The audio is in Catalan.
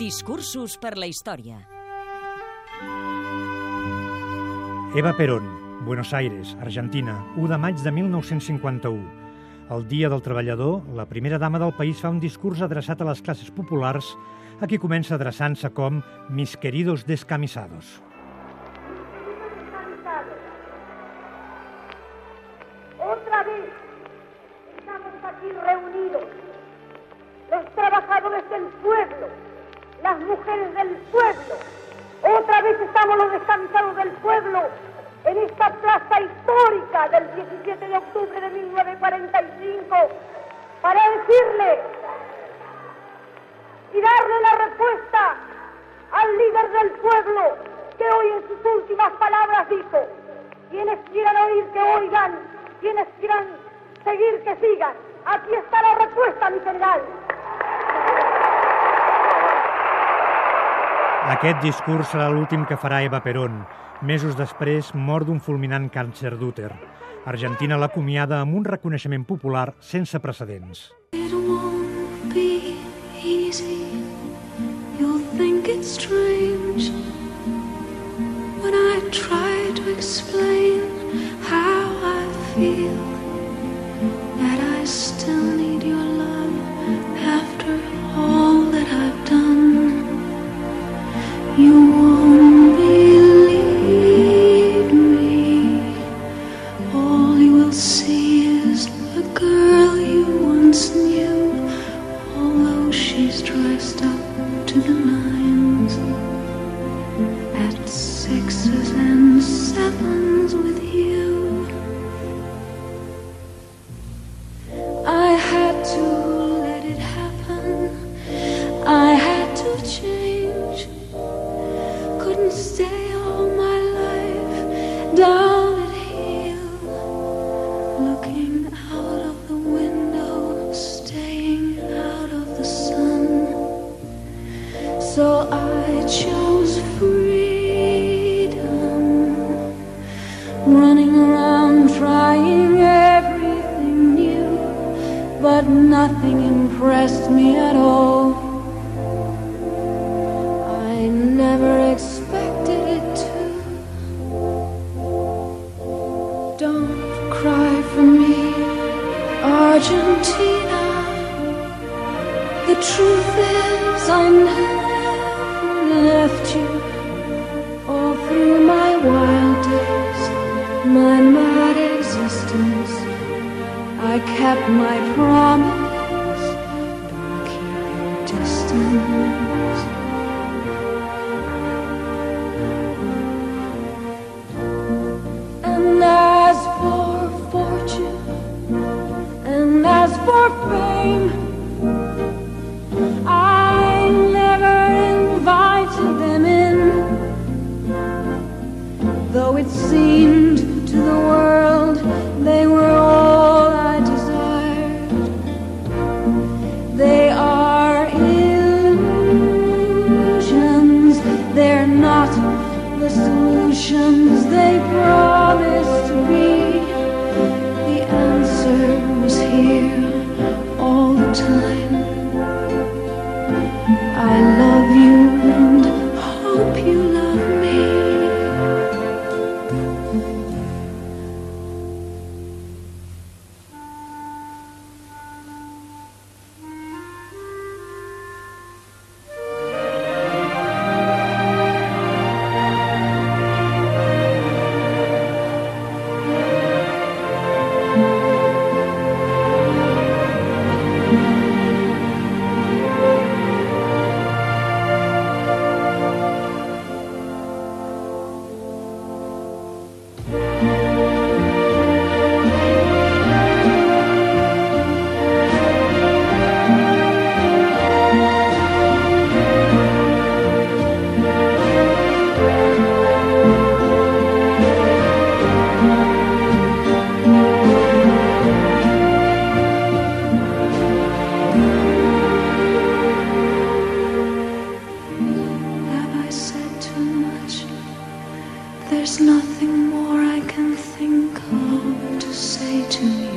Discursos per la història. Eva Perón, Buenos Aires, Argentina, 1 de maig de 1951. El Dia del Treballador, la primera dama del país fa un discurs adreçat a les classes populars, a qui comença adreçant-se com «mis queridos descamisados». Otra vez estamos aquí reunidos, los trabajadores del pueblo, las mujeres del pueblo. Otra vez estamos los descansados del pueblo en esta plaza histórica del 17 de octubre de 1945 para decirle y darle la respuesta al líder del pueblo que hoy en sus últimas palabras dijo, quienes quieran oír que oigan, quienes quieran seguir que sigan. Aquí está la respuesta, mi general. Aquest discurs serà l'últim que farà Eva Perón. Mesos després mor d'un fulminant càncer d'úter. Argentina l'acomiada amb un reconeixement popular sense precedents. It won't be easy. You'll think it's strange when I try to explain once knew, nothing impressed me at all. I never expected it to. Don't cry for me, Argentina. The truth is, I never left you. All through my wild days, my mad existence, I kept my promise. to me.